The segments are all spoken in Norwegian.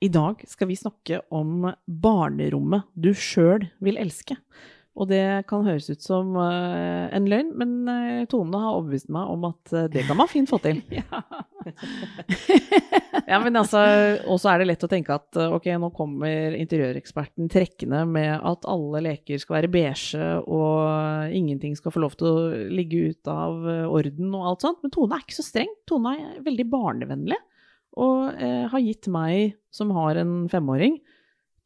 I dag skal vi snakke om barnerommet du sjøl vil elske. Og det kan høres ut som uh, en løgn, men uh, Tone har overbevist meg om at uh, det kan man fint få til. Ja. ja, men altså, Og så er det lett å tenke at ok, nå kommer interiøreksperten trekkende med at alle leker skal være beige, og ingenting skal få lov til å ligge ut av orden og alt sånt. Men Tone er ikke så streng. Tone er veldig barnevennlig. Og har gitt meg, som har en femåring,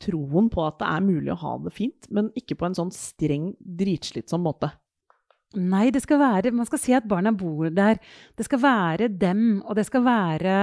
troen på at det er mulig å ha det fint, men ikke på en sånn streng, dritslitsom måte. Nei, det skal være Man skal se at barna bor der. Det skal være dem, og det skal være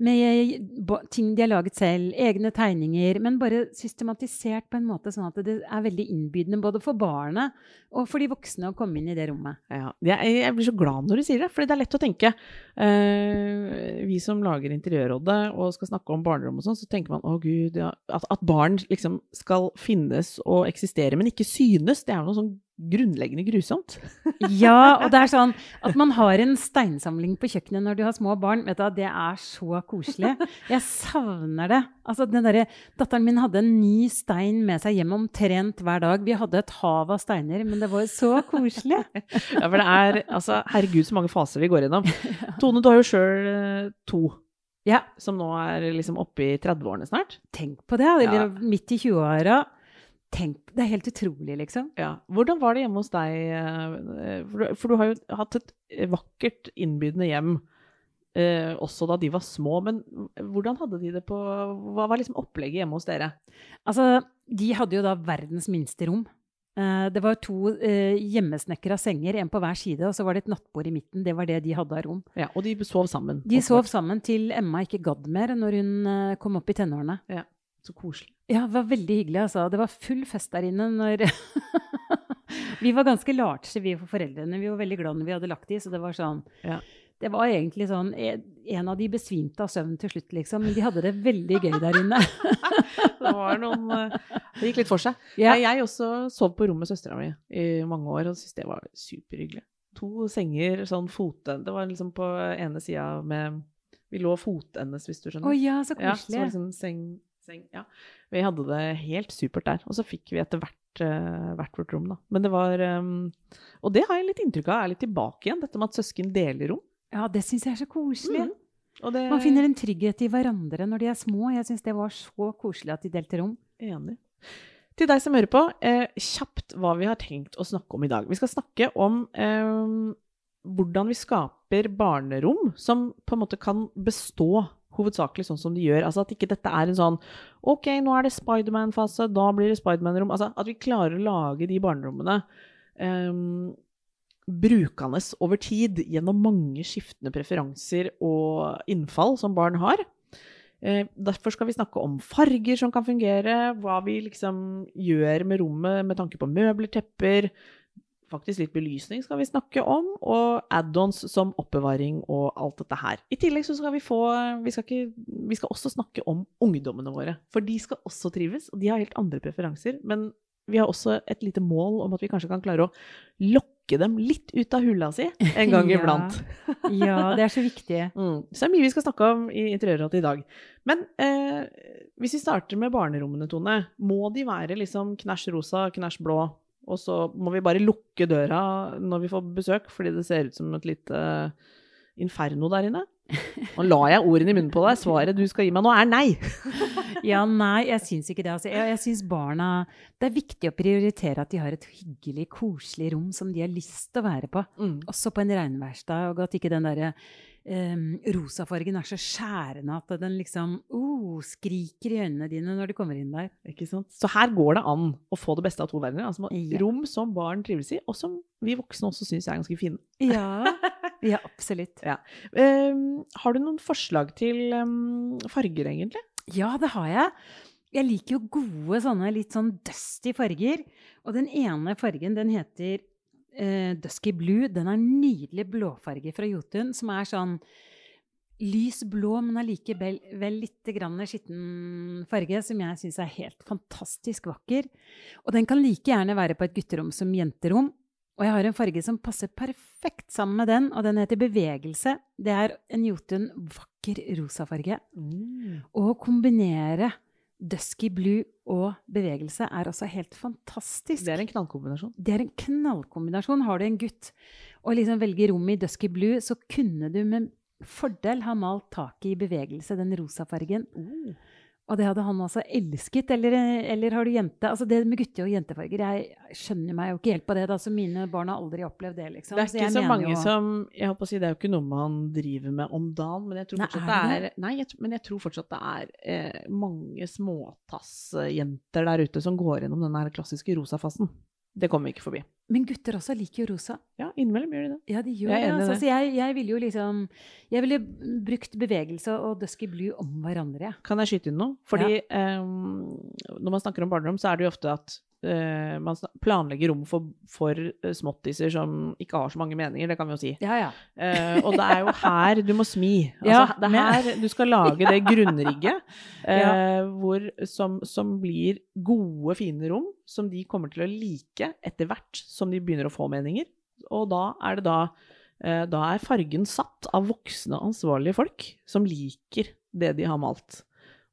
med ting de har laget selv, egne tegninger, men bare systematisert på en måte sånn at det er veldig innbydende både for barnet og for de voksne å komme inn i det rommet. Ja, jeg, blir så glad når du sier det, for det er lett å tenke. Uh, vi som lager Interiørrådet og skal snakke om barnerom og sånn, så tenker man å gud, ja, at, barn liksom skal finnes og eksistere, men ikke synes, det er noe sånn grunnleggende grusomt. ja, og det er sånn at man har en steinsamling på kjøkkenet når du har små barn. vet du, Det er så koselig. Jeg savner det. Altså, den der, datteren min hadde en ny stein med seg hjem omtrent hver dag. Vi hadde et hav av steiner, men det var så koselig. ja, for det er altså, Herregud, så mange faser vi går gjennom. Tone, du har jo sjøl eh, to. Ja. Som nå er liksom oppe i 30-årene snart. Tenk på det. Eller ja. midt i 20-åra. Tenk, Det er helt utrolig, liksom. Ja. Hvordan var det hjemme hos deg? Eh, for du, for du har jo hatt et vakkert, innbydende hjem eh, også da de var små. Men hvordan hadde de det på Hva var liksom opplegget hjemme hos dere? Altså, de hadde jo da verdens minste rom. Eh, det var to eh, hjemmesnekra senger, en på hver side, og så var det et nattbord i midten. Det var det de hadde av rom. Ja, Og de sov sammen? De sov sammen til Emma ikke gadd mer når hun eh, kom opp i tenårene. Ja. Så koselig. Ja, det var veldig hyggelig. Altså. Det var full fest der inne når Vi var ganske large, vi for foreldrene. Vi var veldig glad når vi hadde lagt de, så det var sånn ja. Det var egentlig sånn En av de besvimte av søvn til slutt, liksom. Men de hadde det veldig gøy der inne. det var noen eh, Det gikk litt for seg. Ja. Jeg også sov på rommet med søstera mi i mange år og syntes det var superhyggelig. To senger, sånn fotende Det var liksom på ene sida med Vi lå fotendes, hvis du skjønner. Å oh, ja, så koselig. Ja, så var liksom seng seng. Ja. Vi hadde det helt supert der. Og så fikk vi etter hvert uh, hvert vårt rom, da. Men det var um, Og det har jeg litt inntrykk av er litt tilbake igjen, dette med at søsken deler rom. Ja, det syns jeg er så koselig. Mm. Det... Man finner en trygghet i hverandre når de er små. Jeg syns det var så koselig at de delte rom. Enig. Til deg som hører på, eh, kjapt hva vi har tenkt å snakke om i dag. Vi skal snakke om eh, hvordan vi skaper barnerom som på en måte kan bestå hovedsakelig sånn som de gjør. Altså At ikke dette er en sånn OK, nå er det Spiderman-fase, da blir det Spiderman-rom. Altså At vi klarer å lage de barnerommene um, brukende over tid gjennom mange skiftende preferanser og innfall som barn har. Eh, derfor skal vi snakke om farger som kan fungere, hva vi liksom gjør med rommet med tanke på møbler, tepper, faktisk litt belysning skal vi snakke om, og add-ons som oppbevaring og alt dette her. I tillegg så skal vi få vi skal, ikke, vi skal, også snakke om ungdommene våre. For de skal også trives, og de har helt andre preferanser. Men vi har også et lite mål om at vi kanskje kan klare å lokke dem litt ut av hulla si en gang iblant. ja, det er så viktig. Mm. Så det er mye vi skal snakke om i Interiørrådet i dag. Men eh, hvis vi starter med barnerommene, Tone, må de være liksom knæsj rosa, knæsj blå? Og så må vi bare lukke døra når vi får besøk, fordi det ser ut som et lite inferno der inne. Nå la jeg ordene i munnen på deg. Svaret du skal gi meg nå, er nei. ja, nei, jeg syns ikke det. Altså, jeg, jeg syns barna Det er viktig å prioritere at de har et hyggelig, koselig rom som de har lyst til å være på. Mm. Også på en regnværsdag, og at ikke den derre um, rosafargen er så skjærende at den liksom uh, skriker i øynene dine når du kommer inn der. Ikke sant? Så her går det an å få det beste av to verdener. Altså, ja. Rom som barn trives i, og som vi voksne også syns er ganske fine. Ja, ja absolutt. Ja. Um, har du noen forslag til um, farger, egentlig? Ja, det har jeg. Jeg liker jo gode sånne litt sånn dusty farger. Og den ene fargen, den heter eh, Dusky Blue. Den er en nydelig blåfarge fra Jotun, som er sånn lys blå, men allikevel litt grann skitten farge, som jeg syns er helt fantastisk vakker. Og den kan like gjerne være på et gutterom som jenterom. Og jeg har en farge som passer perfekt sammen med den, og den heter Bevegelse. Det er en Jotun vakker rosafarge. Mm. Å kombinere dusky blue og bevegelse er også helt fantastisk. Det er en knallkombinasjon. Det er en knallkombinasjon. Har du en gutt og liksom velger rom i dusky blue, så kunne du med fordel ha malt taket i bevegelse, den rosa fargen. Mm. Og det hadde han altså elsket. Eller, eller har du jente Altså det med gutte- og jentefarger, jeg skjønner meg jo ikke helt på det. da, så Mine barn har aldri opplevd det. liksom. Det er ikke så, så mange jo... som jeg håper å si, Det er jo ikke noe man driver med om dagen, men jeg tror fortsatt nei, er det er, nei, jeg, men jeg tror fortsatt det er eh, mange småtassjenter der ute som går gjennom den klassiske rosafasen. Det kommer vi ikke forbi. Men gutter også liker jo rosa. Ja, innimellom gjør de det. Ja, de gjør jeg det. Altså. Så jeg, jeg ville jo liksom Jeg ville brukt bevegelse og Dusky Blue om hverandre. Kan jeg skyte inn noe? Fordi ja. um, når man snakker om barndom, så er det jo ofte at uh, man planlegger rom for, for uh, småttiser som ikke har så mange meninger, det kan vi jo si. Ja, ja. Uh, og det er jo her du må smi. Altså, ja, det er her du skal lage det grunnrigget hvor, som, som, blir gode, fine rom som de kommer til å like etter hvert som de begynner å få meninger. Og da er det da da er fargen satt av voksne, ansvarlige folk som liker det de har malt.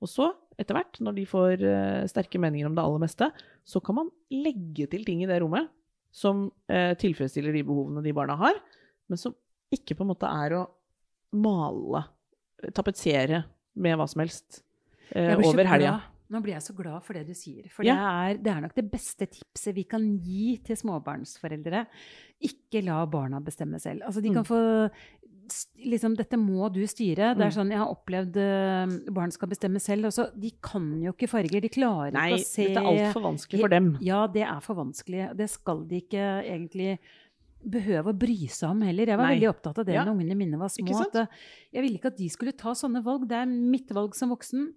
Og så, etter hvert, når de får sterke meninger om det aller meste, så kan man legge til ting i det rommet som eh, tilfredsstiller de behovene de barna har, men som ikke på en måte er å male, tapetsere med hva som helst eh, over helga. Nå blir jeg så glad for det du sier. For ja. det, er, det, er, nok det beste tipset vi kan gi til småbarnsforeldre. Ikke la barna bestemme selv. Altså, de kan mm. få liksom, dette må du styre. Det er mm. sånn jeg har opplevd uh, barn skal bestemme selv. Også, de kan jo ikke farger. De klarer Nei, ikke å se Nei, dette er altfor vanskelig for dem. Ja, det er for vanskelig. Det skal de ikke egentlig behøve å bry seg om heller. Jeg var Nei. veldig opptatt av det ja. når ungene mine var små. At, uh, jeg ville ikke at de skulle ta sånne valg. Det er mitt valg som voksen.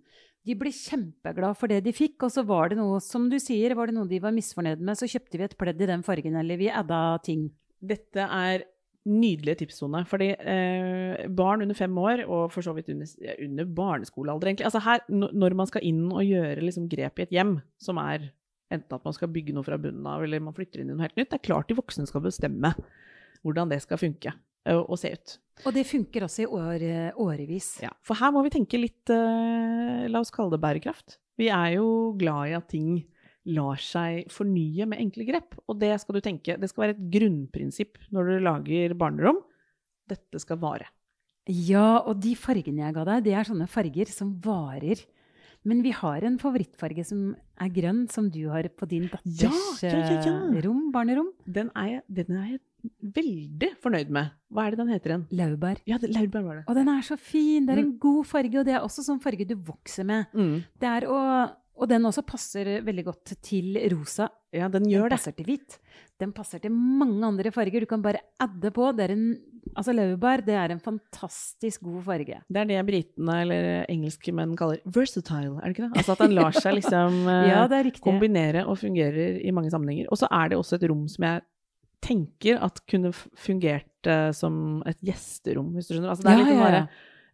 De ble kjempeglad for det de fikk, og så var det noe som du sier, var det noe de var misfornøyd med, så kjøpte vi et pledd i den fargen, eller vi adda ting. Dette er nydelige tipssone. Fordi eh, barn under fem år, og for så vidt under, under barneskolealder, egentlig altså her, Når man skal inn og gjøre liksom, grep i et hjem, som er enten at man skal bygge noe fra bunnen av, eller man flytter inn i noe helt nytt, det er klart de voksne skal bestemme hvordan det skal funke og, og se ut. Og det funker også i år, årevis. Ja, for her må vi tenke litt eh, La oss kalle det bærekraft. Vi er jo glad i at ting lar seg fornye med enkle grep. Og det skal du tenke, det skal være et grunnprinsipp når du lager barnerom. Dette skal vare. Ja, og de fargene jeg ga deg, det er sånne farger som varer. Men vi har en favorittfarge som er grønn, som du har på din datters ja, ja, ja, eh, rom, barnerom. Den er, jeg, den er, jeg, veldig fornøyd med. Hva er det den heter igjen? Laurbær. Ja, det, laurbær var det. Og den er så fin. Det er en mm. god farge, og det er også sånn farge du vokser med. Mm. Det er å og den også passer veldig godt til rosa. Ja, den gjør den passer til hvit. Den passer til mange andre farger. Du kan bare adde på. Det er en, altså Laurbær det er en fantastisk god farge. Det er det britene eller engelske menn kaller versatile, er det ikke det? Altså at den lar seg liksom ja, kombinere og fungerer i mange sammenhenger. Og så er det også et rom som jeg tenker at kunne fungert uh, som et gjesterom, hvis du skjønner. Altså, det er ja, ja. Bare,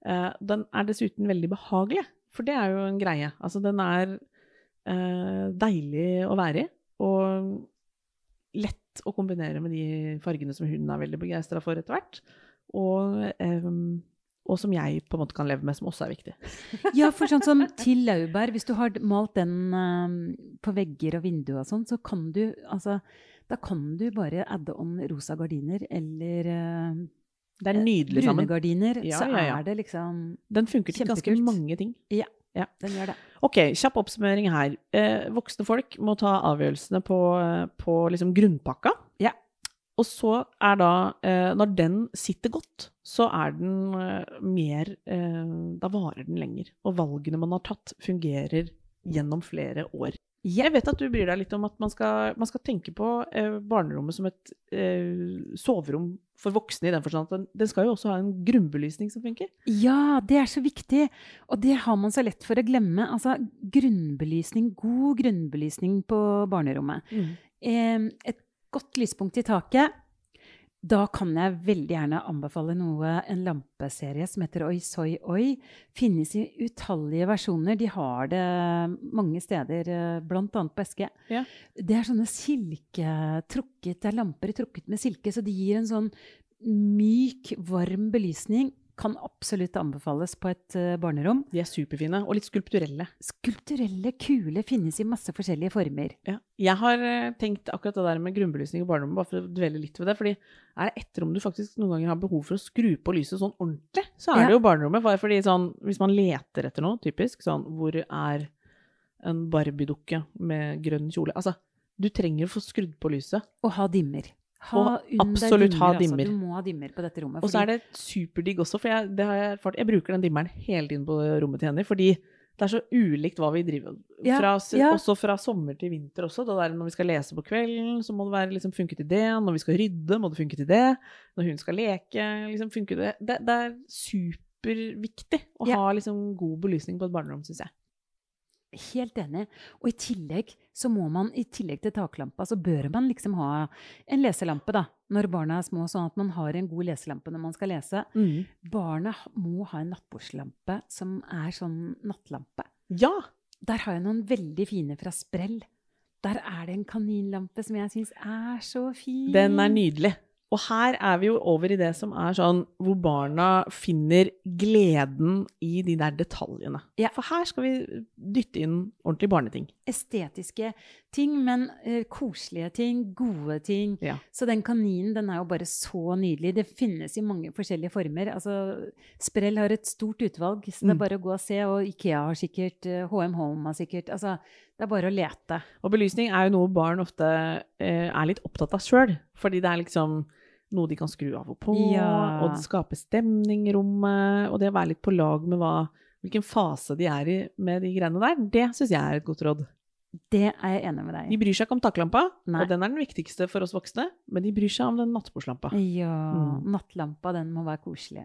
uh, den er dessuten veldig behagelig, for det er jo en greie. Altså den er eh, deilig å være i. Og lett å kombinere med de fargene som hun er veldig begeistra for etter hvert. Og, eh, og, som jeg på en måte kan leve med, som også er viktig. ja, for sånn som til laurbær, hvis du har malt den um, på vegger og vinduer og sånn, så kan du altså Da kan du bare adde on rosa gardiner eller uh, det er nydelig sammen. Brune gardiner, ja, så ja, ja. er det liksom Den funker til ganske mange ting. Ja. Ja, den gjør det. Ok, kjapp oppsummering her. Eh, voksne folk må ta avgjørelsene på, på liksom grunnpakka. Ja. Og så er da, eh, når den sitter godt, så er den eh, mer eh, Da varer den lenger. Og valgene man har tatt, fungerer gjennom flere år. Jeg vet at du bryr deg litt om at man skal, man skal tenke på eh, barnerommet som et eh, soverom for voksne, i den forstand at den, skal jo også ha en grunnbelysning som funker. Ja, det er så viktig. Og det har man så lett for å glemme. Altså grunnbelysning, god grunnbelysning på barnerommet. Mm. Eh, et godt lyspunkt i taket da kan jeg veldig gjerne anbefale noe, en lampeserie som heter Oi Soi Oi. Finnes i utallige versjoner. De har det mange steder, eh, bl.a. på Eske. Ja. Det er sånne silketrukket, det er lamper trukket med silke, så de gir en sånn myk, varm belysning kan absolutt anbefales på et uh, barnerom. De er superfine, og litt skulpturelle. Skulpturelle, kule, finnes i masse forskjellige former. Ja. Jeg har uh, tenkt akkurat det der med grunnbelysning i barnerommet, bare for å dvele litt ved det. fordi er det ett rom du faktisk noen ganger har behov for å skru på lyset sånn ordentlig, så er ja. det jo barnerommet. Fordi sånn, hvis man leter etter noe, typisk, sånn hvor er en Barbie-dukke med grønn kjole Altså, du trenger å få skrudd på lyset. Og ha dimmer. Ha og absolutt dimmer, ha dimmer. Altså. Du må ha dimmer på dette rommet. Og så er det superdigg også, for jeg, har jeg, jeg, bruker den dimmeren hele tiden på rommet til henne. Fordi det er så ulikt hva vi driver ja, fra, ja. Også fra sommer til vinter også. Det der når vi skal lese på kvelden, så må det være, liksom, funke til det. Når vi skal rydde, må det funke til det. Når hun skal leke, liksom, til det. Det, det er superviktig å ja. ha liksom, god belysning på et barnerom, syns jeg. Helt enig. Og i tillegg så må man, i tillegg til taklampa, så bør man liksom ha en leselampe, da, når barna er små, sånn at man har en god leselampe når man skal lese. Mm. Barna må ha en nattbordslampe som er sånn nattlampe. Ja! Der har jeg noen veldig fine fra Sprell. Der er det en kaninlampe som jeg syns er så fin. Den er nydelig. Og her er vi jo over i det som er sånn hvor barna finner gleden i de der detaljene. Ja. For her skal vi dytte inn ordentlige barneting. Estetiske ting, men uh, koselige ting, gode ting. Ja. Så den kaninen den er jo bare så nydelig. Det finnes i mange forskjellige former. Altså, Sprell har et stort utvalg, så det er mm. bare å gå og se. Og Ikea har sikkert, uh, HM Home har sikkert altså, Det er bare å lete. Og belysning er jo noe barn ofte eh, er litt opptatt av sjøl. Fordi det er liksom noe de kan skru av og på, ja. og det skaper stemning i rommet. Og det å være litt på lag med hva, hvilken fase de er i med de greiene der, det syns jeg er et godt råd. Det er jeg enig med deg i. De bryr seg ikke om taklampa, Nei. og den er den viktigste for oss voksne. Men de bryr seg om den nattbordslampa. Ja, mm. nattlampa, den må være koselig.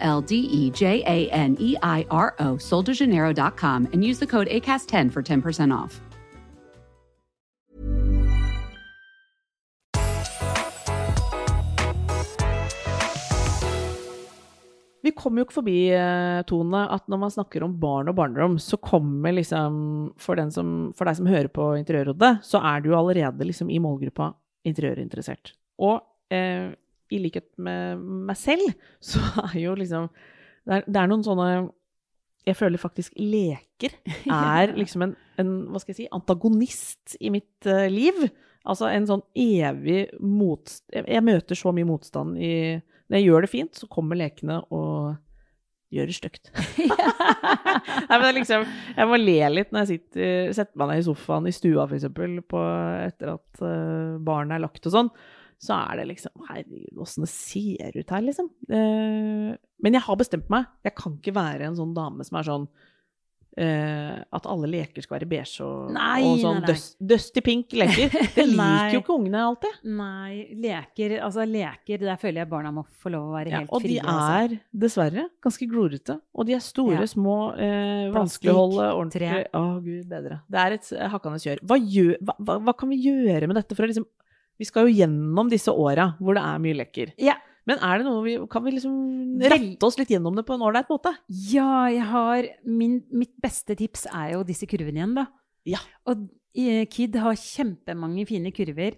L D E J A N E I R O, soldejaneiro.com, and use the code ACAST10 for 10% off. Vi kommer jo ikke forbi, eh, Tone, at når man snakker om barn og barnerom, så kommer liksom For, som, for deg som hører på Interiørrådet, så er du jo allerede liksom i målgruppa interiørinteressert. Og eh, i likhet med meg selv, så er jo liksom det er, det er noen sånne Jeg føler faktisk leker er liksom en, en hva skal jeg si, antagonist i mitt uh, liv. Altså en sånn evig motstand jeg, jeg, møter så mye motstand i Når jeg gjør det fint, så kommer lekene og gjør det stygt. Nei, men liksom, jeg må le litt når jeg sitter, setter meg ned i sofaen i stua, f.eks., etter at uh, barnet er lagt og sånn så er det liksom Herregud, åssen det ser ut her, liksom. Eh, men jeg har bestemt meg. Jeg kan ikke være en sånn dame som er sånn eh, at alle leker skal være beige og, nei, og sånn nei, nei. dusty pink leker. Det liker jo ikke ungene alltid. Nei. Leker, altså leker, der føler jeg barna må få lov å være helt ja, og frie. Og de altså. er dessverre ganske glorete. Og de er store, ja. små, eh, vanskelig å holde ordentlig Å, oh, gud bedre. Det er et hakkende kjør. Hva, gjør, hva, hva, hva, kan vi gjøre med dette for å liksom vi skal jo gjennom disse åra hvor det er mye lekker. Ja. Men er det noe vi, kan vi liksom rette oss litt gjennom det på en ålreit måte? Ja, jeg har min, Mitt beste tips er jo disse kurvene igjen, da. Ja. Og eh, Kid har kjempemange fine kurver.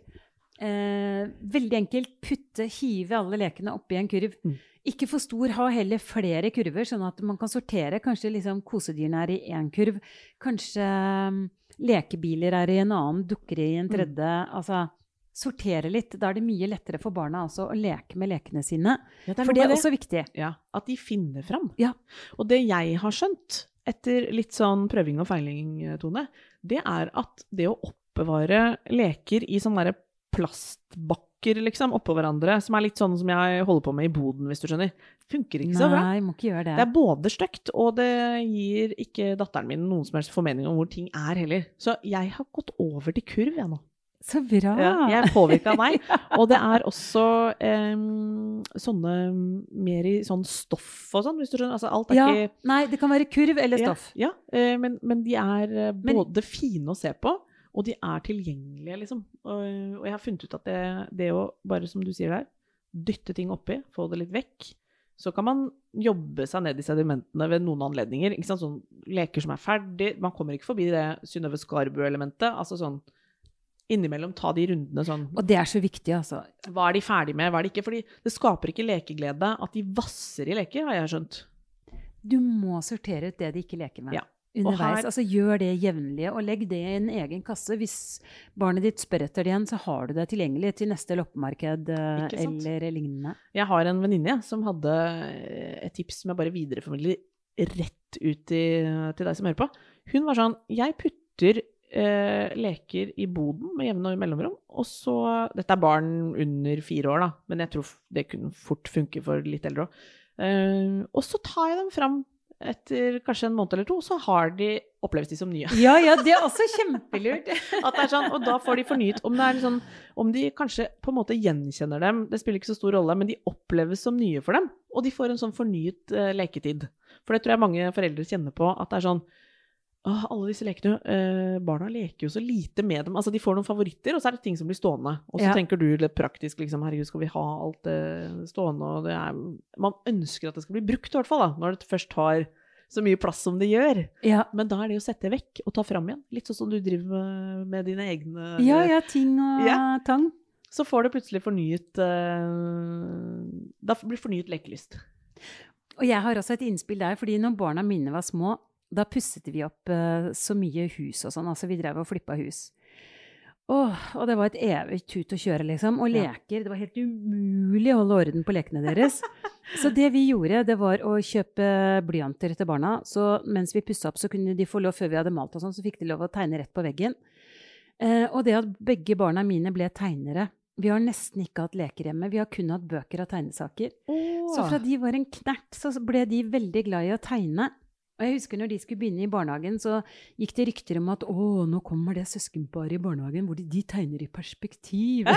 Eh, veldig enkelt. Putte, hive alle lekene oppi en kurv. Mm. Ikke for stor, ha heller flere kurver, sånn at man kan sortere. Kanskje liksom kosedyrene er i én kurv. Kanskje um, lekebiler er i en annen, dukker i en tredje. Mm. Altså sortere litt. Da er det mye lettere for barna også å leke med lekene sine. Ja, det for det er også viktig. Ja, At de finner fram. Ja. Og det jeg har skjønt, etter litt sånn prøving og feiling, Tone, det er at det å oppbevare leker i sånne plastbakker liksom, oppå hverandre, som er litt sånn som jeg holder på med i boden, hvis du skjønner, funker ikke Nei, så bra. Nei, må ikke gjøre det. Det er både stygt, og det gir ikke datteren min noen som helst formening om hvor ting er heller. Så jeg har gått over til kurv, jeg nå. Så bra! Ja, jeg påvirka av deg. Og det er også um, sånne mer i sånn stoff og sånn, hvis du skjønner. Altså, alt er ja, ikke Nei, det kan være kurv eller stoff. Ja, ja uh, men, men, de er uh, både men, fine å se på, og de er tilgjengelige, liksom. Og, og jeg har funnet ut at det, det, å bare, som du sier der, dytte ting oppi, få det litt vekk, så kan man jobbe seg ned i sedimentene ved noen anledninger. Sånn leker som er ferdig. Man kommer ikke forbi det Synnøve Skarbu-elementet. Altså sånn innimellom ta de rundene sånn Og det er så viktig, altså. Hva er de ferdig med, hva er de ikke? Fordi det skaper ikke lekeglede at de vasser i leker, har jeg skjønt. Du må sortere ut det de ikke leker med. Ja underveis. Her, altså Gjør det jevnlig, og legg det i en egen kasse. Hvis barnet ditt spør etter det igjen, så har du det tilgjengelig til neste loppemarked eh, eller lignende. Jeg har en venninne som hadde eh, et tips som jeg bare videreformidler rett ut i, til deg som hører på. Hun var sånn Jeg putter eh, leker i boden med jevne mellomrom, og så Dette er barn under fire år, da, men jeg tror det kunne fort funke for litt eldre òg. Eh, og så tar jeg dem fram etter kanskje en måned eller to, så har de oppleves de som nye. Ja, ja, det er også kjempelurt. At det er sånn, og da får de fornyet. Om, det er sånn, om de kanskje på en måte gjenkjenner dem, det spiller ikke så stor rolle, men de oppleves som nye for dem. Og de får en sånn fornyet uh, leketid. For det tror jeg mange foreldre kjenner på. At det er sånn Åh, alle disse lekene. øh, barna leker jo så lite med dem. Altså, De får noen favoritter, og så er det ting som blir stående. Og så ja. tenker du litt praktisk liksom, herregud, skal vi ha alt det stående? Og det er, man ønsker at det skal bli brukt, i hvert fall, da, når det først har så mye plass som det gjør. Ja. Men da er det å sette vekk og ta fram igjen. Litt sånn som du driver med dine egne Ja, ja, ting og ja. tang. Så får du plutselig fornyet øh, Da blir fornyet lekelyst. Og jeg har også et innspill der, fordi når barna mine var små, da pusset vi opp uh, så mye hus og sånn. Altså vi drev og flippa hus. Åh, og det var et evig tut å kjøre, liksom. Og leker. Det var helt umulig å holde orden på lekene deres. Så det vi gjorde, det var å kjøpe blyanter til barna. Så mens vi pussa opp, så kunne de få lov, før vi hadde malt og sånn, så fikk de lov å tegne rett på veggen. Eh, og det at begge barna mine ble tegnere Vi har nesten ikke hatt leker hjemme. Vi har kun hatt bøker og tegnesaker. Oh. Så fra de var en knert, så ble de veldig glad i å tegne. Og jeg husker når de skulle begynne i barnehagen, så gikk det rykter om at å, nå kommer det søskenparet i barnehagen hvor de, de tegner i perspektiv.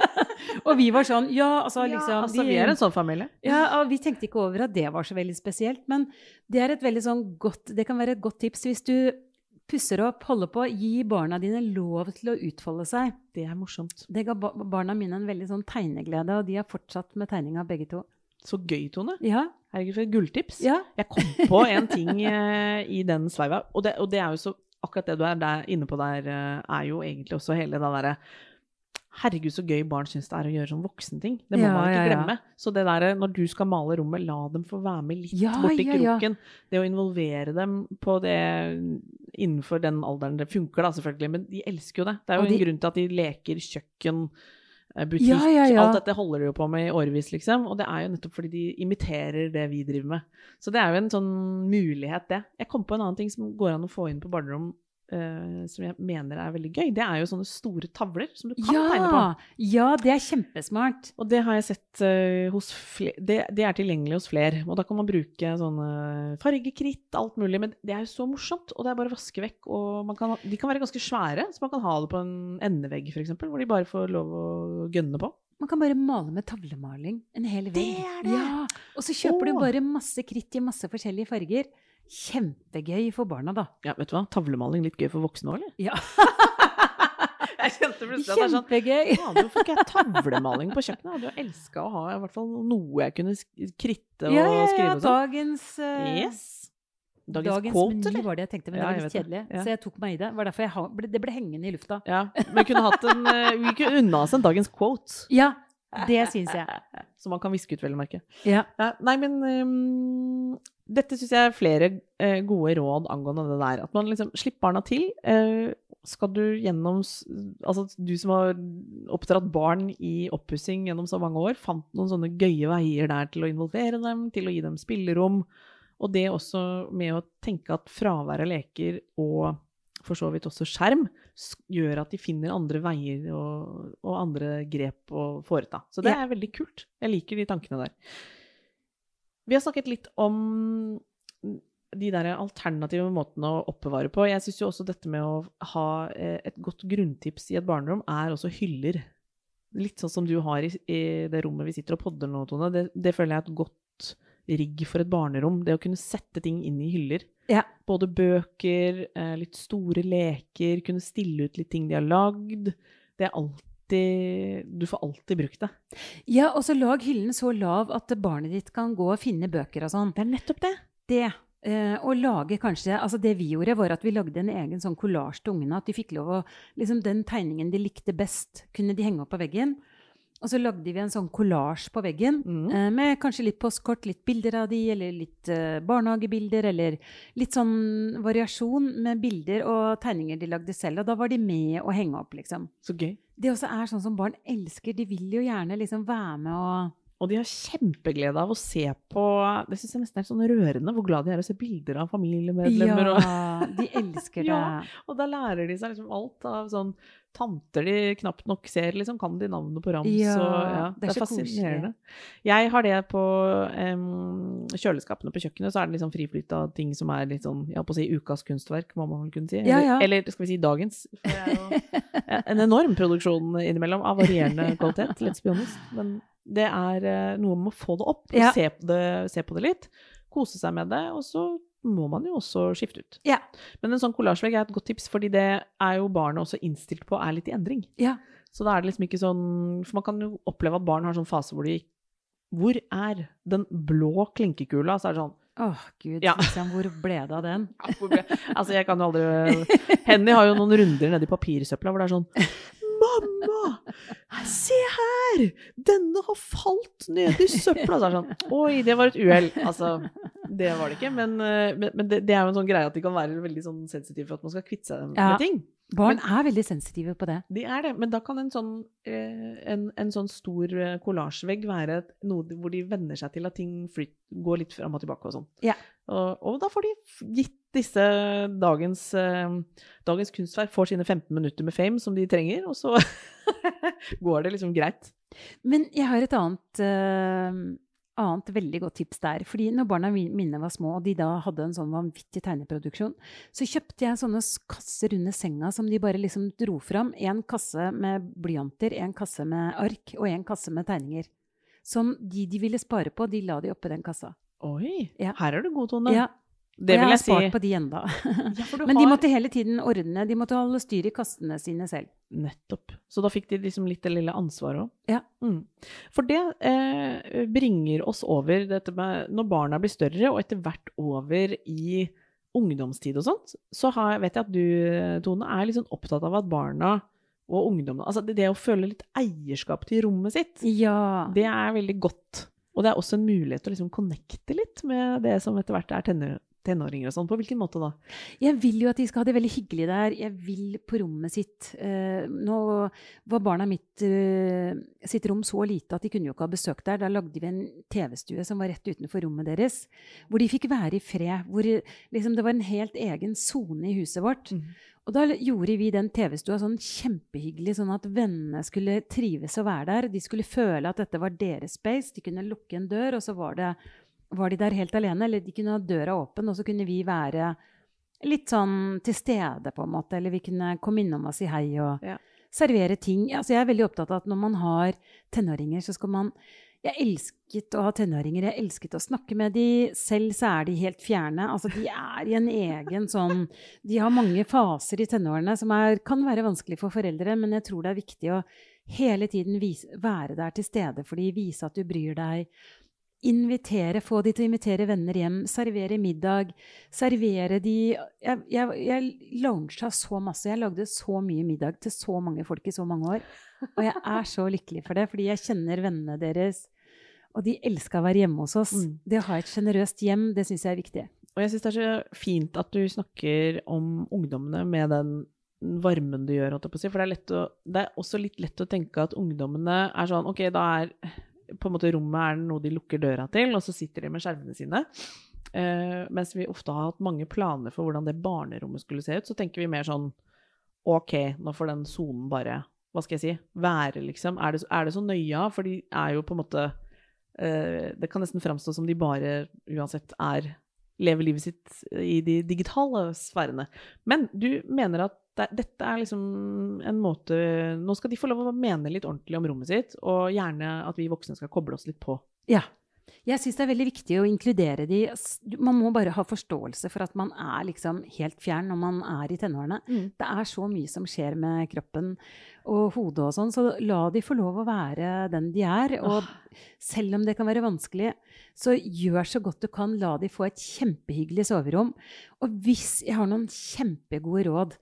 og vi var sånn Ja, altså liksom ja, altså, Vi er en sånn familie. Ja, og vi tenkte ikke over at det var så veldig spesielt. Men det er et veldig sånn godt Det kan være et godt tips hvis du pusser opp, holder på, gi barna dine lov til å utfolde seg. Det er morsomt. Det ga barna mine en veldig sånn tegneglede, og de har fortsatt med tegninga begge to. Så gøy, Tone. Ja. Herregud, for et gulltips. Ja. Jeg kom på en ting uh, i den sveiva, og det, og det, er jo så Akkurat det du er der, inne på der, uh, er jo egentlig også hele det derre Herregud, så gøy barn syns det er å gjøre sånn voksenting. Det må ja, man ikke ja, glemme. Så det der, når du skal male rommet, la dem få være med litt borti kroken. Det å involvere dem på det innenfor den alderen det funker, da, selvfølgelig. Men de elsker jo det. Det er jo de, en grunn til at de leker kjøkken Eh, butikk. Ja, ja, ja. Alt dette holder de jo på med i årevis, liksom. Og det er jo nettopp fordi de imiterer det vi driver med. Så det er jo en sånn mulighet, det. Jeg kom på en annen ting som går an å få inn på barnerom Uh, som jeg mener er veldig gøy, det er jo sånne store tavler som du kan ja, tegne på. Ja, det er kjempesmart. Og det har jeg sett uh, hos flere det, det, er tilgjengelig hos flere. Og da kan man bruke sånne fargekritt, alt mulig. Men det er jo så morsomt, og det er bare å vaske vekk. Og kan, de kan være ganske svære, så man kan ha det på en endevegg f.eks., hvor de bare får lov å gønne på. Man kan bare male med tavlemaling. En hel vegg. Det er det! Ja, Og så kjøper oh. du bare masse kritt i masse forskjellige farger. Kjempegøy for barna, da. Ja, vet du hva? Tavlemaling litt gøy for voksne òg, eller? Ja. jeg kjente plutselig at det er sånn Kjempegøy! Hvorfor ikke jeg tavlemaling på kjøkkenet? Jeg hadde jo elska å ha i hvert fall noe jeg kunne kritte og ja, ja, skrive og sånn. Dagens uh... Yes. Dagens, Dagens quote, meny eller? var det jeg tenkte, men Ja, det var litt kjedelig. Ja. Så jeg tok meg i det. Var derfor jeg det ble hengende i lufta. Ja, Vi kunne hatt en eh, Vi kunne unna oss en dagens quote. Ja, det syns jeg. Som man kan viske ut, vel å merke. Ja. Ja, nei, men um, dette syns jeg er flere uh, gode råd angående det der. At man liksom slipper barna til. Uh, skal du gjennom Altså, du som har oppdratt barn i oppussing gjennom så mange år, fant noen sånne gøye veier der til å involvere dem, til å gi dem spillerom. Og det også med å tenke at fravær av leker og for så vidt også skjerm gjør at de finner andre veier og, og andre grep å foreta. Så det er veldig kult. Jeg liker de tankene der. Vi har snakket litt om de der alternative måtene å oppbevare på. Jeg syns jo også dette med å ha eh, et godt grunntips i et barnerom er også hyller. Litt sånn som du har i, i det rommet vi sitter og podder nå, Tone. Det, det føler jeg er et godt rigg for et barnerom. Det å kunne sette ting inn i hyller. Ja. Både bøker, eh, litt store leker, kunne stille ut litt ting de har lagd. Det er alltid Du får alltid brukt det. ja, og så lag hyllen så lav at barnet ditt kan gå og finne bøker og sånn. Det er nettopp det. Det. Eh, og lage kanskje Altså, det vi gjorde, var at vi lagde en egen sånn kollasj til ungene. At de fikk lov å Liksom den tegningen de likte best, kunne de henge opp på veggen. Og så lagde vi en sånn kollasj på veggen Mm. eh, med kanskje litt postkort, litt bilder av de, eller litt eh, barnehagebilder, eller litt sånn variasjon med bilder og tegninger de lagde selv. Og da var de med å henge opp, liksom. Så gøy. Det også er sånn som barn elsker. De vil jo gjerne liksom være med og Og de har kjempeglede av å se på Det syns jeg nesten er sånn rørende hvor glad de er å se bilder av familiemedlemmer. Og, Ja, de elsker det. Ja. og da lærer de seg liksom alt av sånn tanter de knapt nok ser, liksom kan de navnet på rams. Ja, og, ja, det er så fascinerende. Jeg har det på um, kjøleskapene på kjøkkenet, så er det liksom friflyt av ting som er litt sånn, holdt på å si ukas kunstverk, må man vel kunne si. Ja, Eller, ja. eller skal vi si dagens. Det er jo en enorm produksjon innimellom av varierende kvalitet, let's be honest. Men det er eh, noe med å få det opp, og Ja. se, på det, se på det litt, kose seg med det, og så må man jo også skifte ut. Ja. Men en sånn kollasjvegg er et godt tips, fordi det er jo barnet også innstilt på er litt i endring. Ja. Så da er det liksom ikke sånn For man kan jo oppleve at barn har sånn fase hvor de Hvor er den blå klinkekula? Så er det sånn Åh, gud. Ja. Liksom, hvor ble det av den? ja, hvor ble- Altså, jeg kan jo aldri Henny har jo noen runder nedi papirsøpla hvor det er sånn Mamma! Se her! Denne har falt ned i søpla! Så er det sånn Oi, det var et uhell. Altså, det var det ikke. Men, eh, men, men det, det er jo en sånn greie at de kan være veldig sånn sensitive for at man skal kvitte seg med Ja. ting. Barn er veldig sensitive på det. De er det, men da kan en sånn, eh, en, en sånn stor eh, kollasjvegg være noe hvor de venner seg til at ting flyt, går litt fram og tilbake og sånn. Ja. Og, og da får de gitt disse dagens, dagens kunstverk får sine 15 minutter med fame som de trenger, og så går det liksom greit. Men jeg har et annet, annet veldig godt tips der. Fordi når barna mine var små, og de da hadde en sånn vanvittig tegneproduksjon, så kjøpte jeg sånne kasser under senga som de bare liksom dro fram. En kasse med blyanter, en kasse med ark og en kasse med tegninger. Som de de ville spare på, de la de oppi den kassa. Oi, Ja. her er du god, Tone. Ja, det vil jeg har jeg har spart på de enda. Ja, Men de har- måtte hele tiden ordne, de måtte holde styr i kassene sine selv. Nettopp. Så da fikk de liksom litt det lille ansvaret òg. Ja. Mm. For det eh, bringer oss over dette med når barna blir større, og etter hvert over i ungdomstid og sånt, så har, vet jeg at du, Tone, er sånn opptatt av at barna og ungdommene Altså det, det å føle litt eierskap til rommet sitt, Ja. det er veldig godt. Og det er også en mulighet til å liksom connecte litt med det som etter hvert er tenår, tenåringer og sånn. På hvilken måte da? Jeg vil jo at de skal ha det veldig hyggelig der. Jeg vil på rommet sitt. Eh, nå var barna mitt eh, sitt rom så lite at de kunne jo ikke ha besøk der. Da lagde vi en TV-stue som var rett utenfor rommet deres, hvor de fikk være i fred. Hvor liksom, det var en helt egen sone i huset vårt. Mm. Og da gjorde vi den TV-stua sånn kjempehyggelig, sånn at vennene skulle trives å være der. De skulle føle at dette var deres space. De kunne lukke en dør, og så var, det, var de der helt alene. Eller de kunne ha døra åpen, og så kunne vi være litt sånn til stede, på en måte. Eller vi kunne komme innom og si hei og Ja. servere ting. Altså, jeg er veldig opptatt av at når man har tenåringer, så skal man jeg elsket å ha tenåringer, jeg elsket å snakke med de. Selv så er de helt fjerne. Altså, de er i en egen sånn De har mange faser i tenårene som er, kan være vanskelig for foreldre, men jeg tror det er viktig å hele tiden vise, være der til stede for de, vise at du bryr deg. Invitere, få de til å invitere venner hjem, servere middag, servere de Jeg, jeg, jeg lounga så masse. Jeg lagde så mye middag til så mange folk i så mange år. Og jeg er så lykkelig for det, fordi jeg kjenner vennene deres. Og de elska å være hjemme hos oss. Mm. Det å ha et sjenerøst hjem, det syns jeg er viktig. Og jeg syns det er så fint at du snakker om ungdommene med den varmen du gjør, holdt jeg på å si. For det er, å, det er, også litt lett å tenke at ungdommene er sånn Ok, da er på en måte rommet er noe de lukker døra til, og så sitter de med skjermene sine. Uh, mens vi ofte har hatt mange planer for hvordan det barnerommet skulle se ut, så tenker vi mer sånn OK, nå får den sonen bare Hva skal jeg si? Være, liksom. Er det, er det så nøye? For de er jo på en måte uh, Det kan nesten framstå som de bare uansett er Lever livet sitt i de digitale sfærene. Men du mener at det, dette er liksom en måte Nå skal de få lov å mene litt ordentlig om rommet sitt, og gjerne at vi voksne skal koble oss litt på. Ja. Jeg syns det er veldig viktig å inkludere de. Man må bare ha forståelse for at man er liksom helt fjern når man er i tenårene. Mm. Det er så mye som skjer med kroppen og hodet og sånn, så la de få lov å være den de er. Og oh. selv om det kan være vanskelig, så gjør så godt du kan. La de få et kjempehyggelig soverom. Og hvis jeg har noen kjempegode råd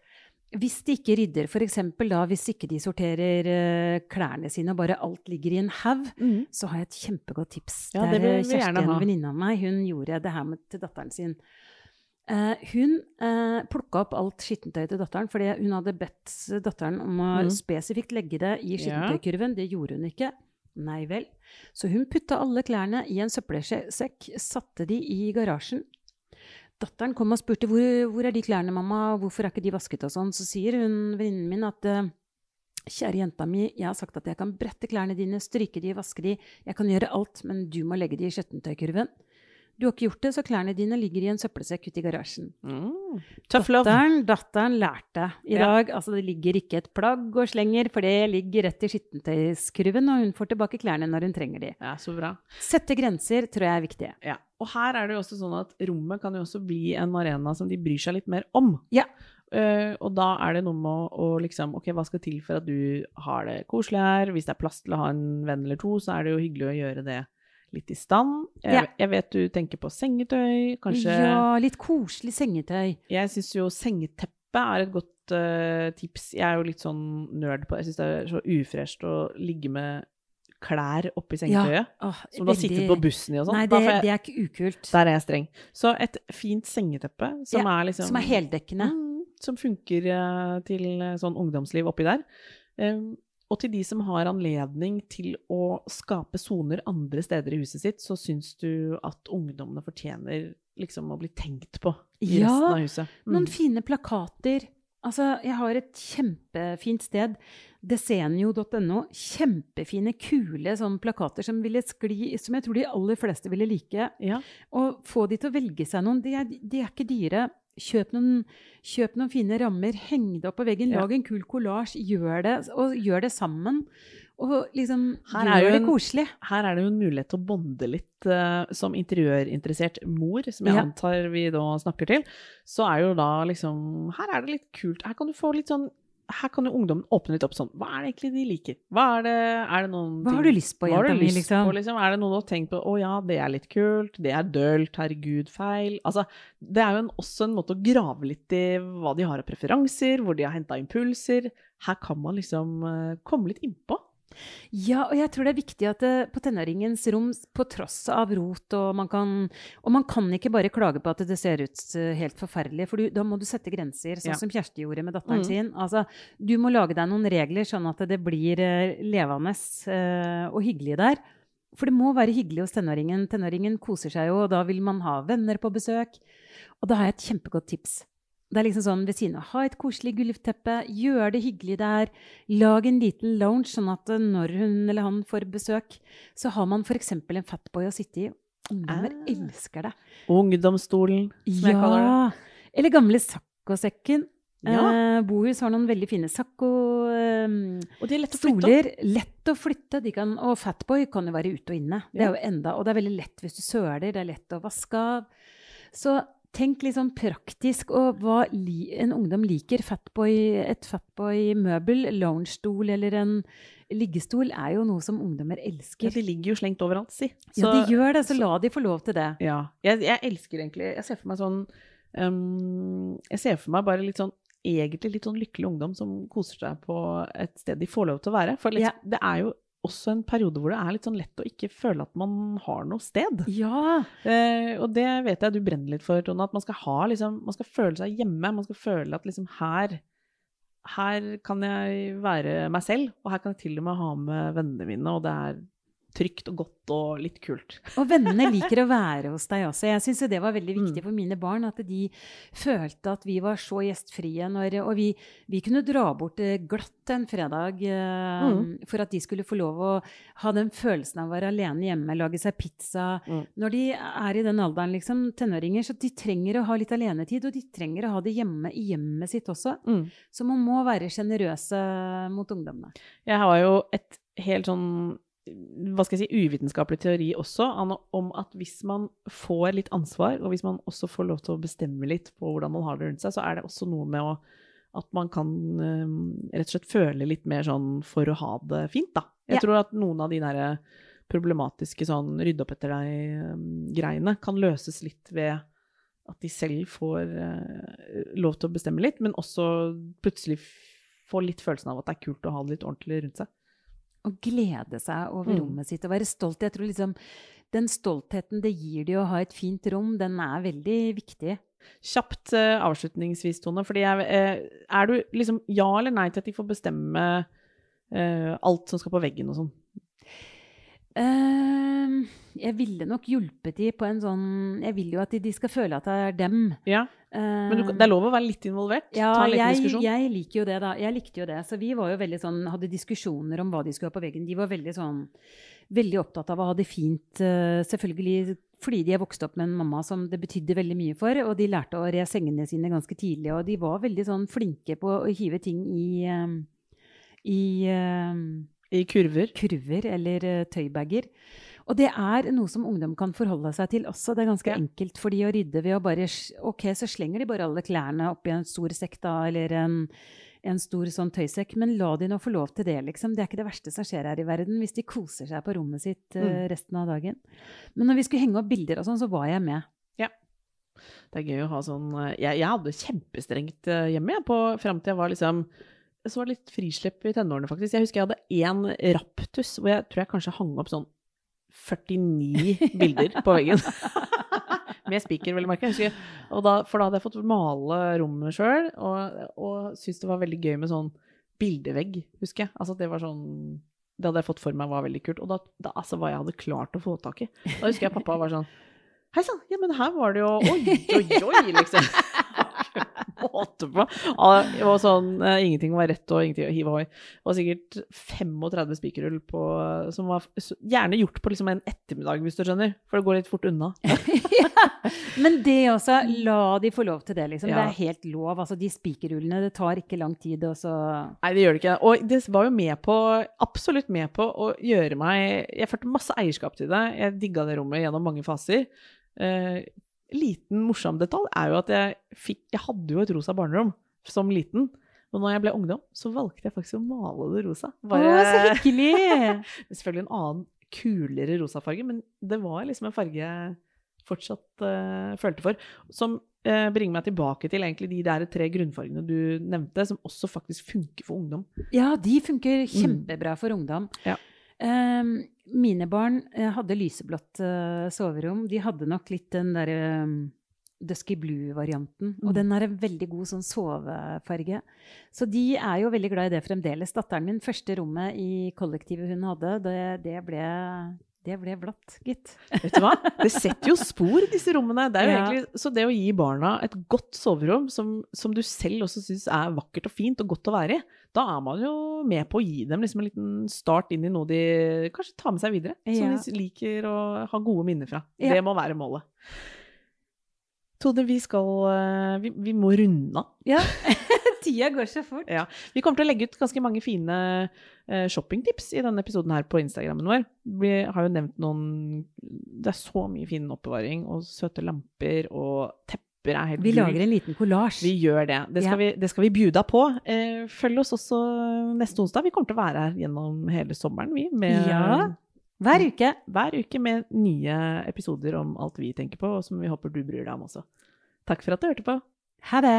hvis de ikke rydder, f.eks. da hvis ikke de sorterer uh, klærne sine og bare alt ligger i en haug, mm. så har jeg et kjempegodt tips. Ja, det vil Kjersti, en venninne av meg, hun gjorde det her med, til datteren sin. Uh, hun uh, eh, plukka opp alt skittentøy til datteren, fordi hun hadde bedt datteren om å mm. spesifikt legge det i skittentøykurven. Det gjorde hun ikke. Nei vel. Så hun putta alle klærne i en søppelsekk, satte de i garasjen datteren kom og spurte hvor, hvor er de klærne, mamma, hvorfor er ikke de vasket og sånn, så sier hun venninnen min at eh, Kjære jenta mi, jeg har sagt at jeg kan brette klærne dine, stryke de, vaske de, jeg kan gjøre alt, men du må legge de i skjøttentøykurven. Du har ikke gjort det, så klærne dine ligger i en søppelsekk ute i garasjen. Mm. Datteren, datteren lærte i ja. dag. Altså, det ligger ikke et plagg og slenger, for det ligger rett i skittentøyskurven, og hun får tilbake klærne når hun trenger de. Ja, så bra. Sette grenser tror jeg er viktig. Ja. Og her er det jo også sånn at rommet kan jo også bli en arena som de bryr seg litt mer om. Ja. Uh, og da er det noe med å, å, liksom Ok, hva skal til for at du har det koselig her? Hvis det er plass til å ha en venn eller to, så er det jo hyggelig å gjøre det litt i stand. Jeg, ja. jeg vet du tenker på sengetøy, kanskje Ja, litt koselig sengetøy. Jeg syns jo sengeteppe er et godt uh, tips. Jeg er jo litt sånn nerd på Jeg syns det er så ufresht å ligge med klær oppi sengetøyet. Ja. Åh, som du har sittet på bussen i og sånn. Nei, det, jeg, det, er ikke ukult. Der er jeg streng. Så et fint sengeteppe som ja, er liksom Som er heldekkende. Mm, som funker uh, til uh, sånn ungdomsliv oppi der. Um, og til de som har anledning til å skape soner andre steder i huset sitt, så syns du at ungdommene fortjener liksom å bli tenkt på i ja, resten av huset. Mm. Noen fine plakater. Altså, jeg har et kjempefint sted. Desenio.no. Kjempefine, kule sånn plakater som, skli, som, jeg tror de aller fleste ville like. Ja. Og få de til å velge seg noen. De er, de er ikke dyre. Kjøp noen, kjøp noen, fine rammer, heng det opp på veggen, lag en kul kollasj, gjør det, og gjør det sammen. Og liksom her gjør det en, koselig. Her er det jo en mulighet til å bonde litt uh, som interiørinteressert mor, som jeg ja. antar vi da snakker til. Så er jo da liksom Her er det litt kult. Her kan du få litt sånn her kan jo ungdommen åpne litt opp sånn Hva er det egentlig de liker? Hva er det, er det noen Hva har du lyst på, jenta mi, liksom? På, liksom? Er det noe du har tenkt på Å ja, det er litt kult. Det er dølt. Herregud, feil. Altså, det er jo en, også en måte å grave litt i hva de har av preferanser, hvor de har henta impulser. Her kan man liksom uh, komme litt innpå. Ja, og jeg tror det er viktig at det, på tenåringens rom, på tross av rot og man kan Og man kan ikke bare klage på at det ser ut eh, helt forferdelig, for du, da må du sette grenser, sånn ja. som Kjersti gjorde med datteren mm. sin. Altså, du må lage deg noen regler, sånn at det blir uh, levende uh, og hyggelig der. For det må være hyggelig hos tenåringen. Tenåringen koser seg jo, og da vil man ha venner på besøk. Og da har jeg et kjempegodt tips. Det er liksom sånn ved siden av. Ha et koselig gulvteppe, gjør det hyggelig der. Lag en liten lounge, sånn at når hun eller han får besøk, så har man f.eks. en fatboy å sitte i. Ungdommer ah. elsker det. Ungdomsstolen, som ja. jeg kaller det. Eller gamle saccosekken. Ja. Eh, Bohus har noen veldig fine saccostoler. Eh, er å flytte. Lett å flytte. Kan, og Fatboy kan jo være ute og inne. Det er jo enda, og det er veldig lett hvis du søler. Det er lett å vaske av. Så tenk litt sånn praktisk og hva en ungdom liker. Fatboy, et Fatboy-møbel, loungestol eller en liggestol er jo noe som ungdommer elsker. Ja, de ligger jo slengt overalt, si. Så, ja, de gjør det, så, la de få lov til det. Ja. Jeg, jeg, elsker egentlig Jeg ser for meg sånn um, Jeg ser for meg bare litt sånn egentlig litt sånn lykkelig ungdom som koser seg på et sted de får lov til å være. For liksom, ja. det er jo også en periode hvor det er litt sånn lett å ikke føle at man har noe sted. Ja. Eh, og det vet jeg du brenner litt for, Tone. At man skal, ha, liksom, man skal føle seg hjemme. Man skal føle at liksom her her kan jeg være meg selv, og her kan jeg til og med ha med vennene mine, og det er trygt og godt og litt kult. Og vennene liker å være hos deg også. Jeg syns det var veldig viktig mm. for mine barn at de følte at vi var så gjestfrie. Når, og vi, vi, kunne dra bort eh, glatt en fredag uh, mm. for at de skulle få lov å ha den følelsen av å være alene hjemme, lage seg pizza. Mm. Når de er i den alderen, liksom, tenåringer, så de trenger å ha litt alenetid. Og de trenger å ha det hjemme i hjemmet sitt også. Mm. Så man må være sjenerøse mot ungdommene. Jeg har jo et helt sånn hva skal jeg si, uvitenskapelig teori også om at hvis man får litt ansvar, og hvis man også får lov til å bestemme litt på hvordan man har det rundt seg, så er det også noe med å, at man kan um, rett og slett føle litt mer sånn for å ha det fint, da. Jeg ja. tror at noen av de der problematiske sånn rydde opp etter deg-greiene kan løses litt ved at de selv får uh, lov til å bestemme litt, men også plutselig få litt følelsen av at det er kult å ha det litt ordentlig rundt seg å glede seg over mm. rommet sitt og være stolt. Jeg tror liksom den stoltheten det gir de å ha et fint rom, den er veldig viktig. Kjapt uh, avslutningsvis, Tone. fordi jeg, uh, Er du liksom ja eller nei til at de får bestemme uh, alt som skal på veggen og sånn? Uh, jeg ville nok hjulpet de på en sånn Jeg vil jo at de, de skal føle at det er dem. Ja. Men du, det er lov å være litt involvert? Ja, jeg, jeg, liker jo det, da. Jeg likte jo det. Så vi var jo veldig sånn, hadde diskusjoner om hva de skulle ha på veggen. De var veldig sånn veldig opptatt av å ha det fint. Uh, selvfølgelig fordi de er vokst opp med en mamma som det betydde veldig mye for. Og de lærte å re sengene sine ganske tidlig. Og de var veldig sånn flinke på å hive ting i, um, i i kurver? Kurver eller uh, tøybager. Og det er noe som ungdom kan forholde seg til også. Det er ganske ja. enkelt for de å rydde ved å bare Ok, så slenger de bare alle klærne oppi en stor sekk, da, eller en, en stor sånn tøysekk. Men la de nå få lov til det, liksom. Det er ikke det verste som skjer her i verden hvis de koser seg på rommet sitt uh, resten av dagen. Men når vi skulle henge opp bilder og sånn, så var jeg med. Ja. Det er gøy å ha sånn Jeg, jeg hadde kjempestrengt hjemme, jeg, på, fram til jeg var liksom så var det litt frislipp i tenårene, faktisk. Jeg husker jeg hadde én raptus hvor jeg tror jeg kanskje hang opp sånn 49 bilder på veggen. Med spiker, vel å merke. for da hadde jeg fått male rommet sjøl, og, og syntes det var veldig gøy med sånn bildevegg, husker jeg. Altså det var sånn Det hadde jeg fått for meg var veldig kult. Og da, da altså hva jeg hadde klart å få tak i. Da husker jeg pappa var sånn Hei sann, ja, men her var det jo Oi, oi, oi, liksom måte på. Og sånn, eh, ingenting var rett og ingenting hiv ohoi. Det var sikkert 35 spikerhull som var gjerne gjort på liksom en ettermiddag, hvis du skjønner. For det går litt fort unna. ja, men det også, la de få lov til det, liksom. Ja. Det er helt lov. Altså, de spikerhullene, det tar ikke lang tid, og så Nei, det gjør det ikke. Og det var jo med på, absolutt med på å gjøre meg Jeg følte masse eierskap til det. Jeg digga det rommet gjennom mange faser. Uh, liten morsom detalj er jo at jeg fikk Jeg hadde jo et rosa barnerom som liten. Og når jeg ble ungdom, så valgte jeg faktisk å male det rosa. Bare, Å, så hyggelig! selvfølgelig en annen, kulere rosa farge, men det var liksom en farge jeg fortsatt uh, følte for. Som uh, bringer meg tilbake til egentlig de der tre grunnfargene du nevnte, som også faktisk funker for ungdom. Ja, de funker mm. kjempebra for ungdom. Ja. Um, mine barn uh, hadde lyseblått uh, soverom. De hadde nok litt den derre um, Dusky Blue-varianten. Mm. Og den er en veldig god sånn sovefarge. Så de er jo veldig glad i det fremdeles. Datteren min, første rommet i kollektivet hun hadde, det, det ble det ble blått, gitt. Vet du hva? Det setter jo spor, disse rommene. Det ja. egentlig, så det å gi barna et godt soverom som, som du selv også syns er vakkert og fint og godt å være i, da er man jo med på å gi dem liksom en liten start inn i noe de kanskje tar med seg videre. Som de liker å ha gode minner fra. Ja. Det må være målet. Tone, vi skal eh, Vi, vi må runde av. Ja. Tida går så fort. Ja. Vi kommer til å legge ut ganske mange fine uh, shoppingtips i denne episoden her på Instagrammen vår. Vi har jo nevnt noen Det er så mye fin oppbevaring og søte lamper og tepper. er helt Vi lager en liten kollasj. Vi gjør det. Det skal, Ja. vi, det skal vi bjuda på. Eh, følg oss også neste onsdag. Vi kommer til å være her gjennom hele sommeren, vi. Med, Ja. Hver uke. Hver uke med nye episoder om alt vi tenker på, og som vi håper du bryr deg om også. Takk for at du hørte på. Ha det.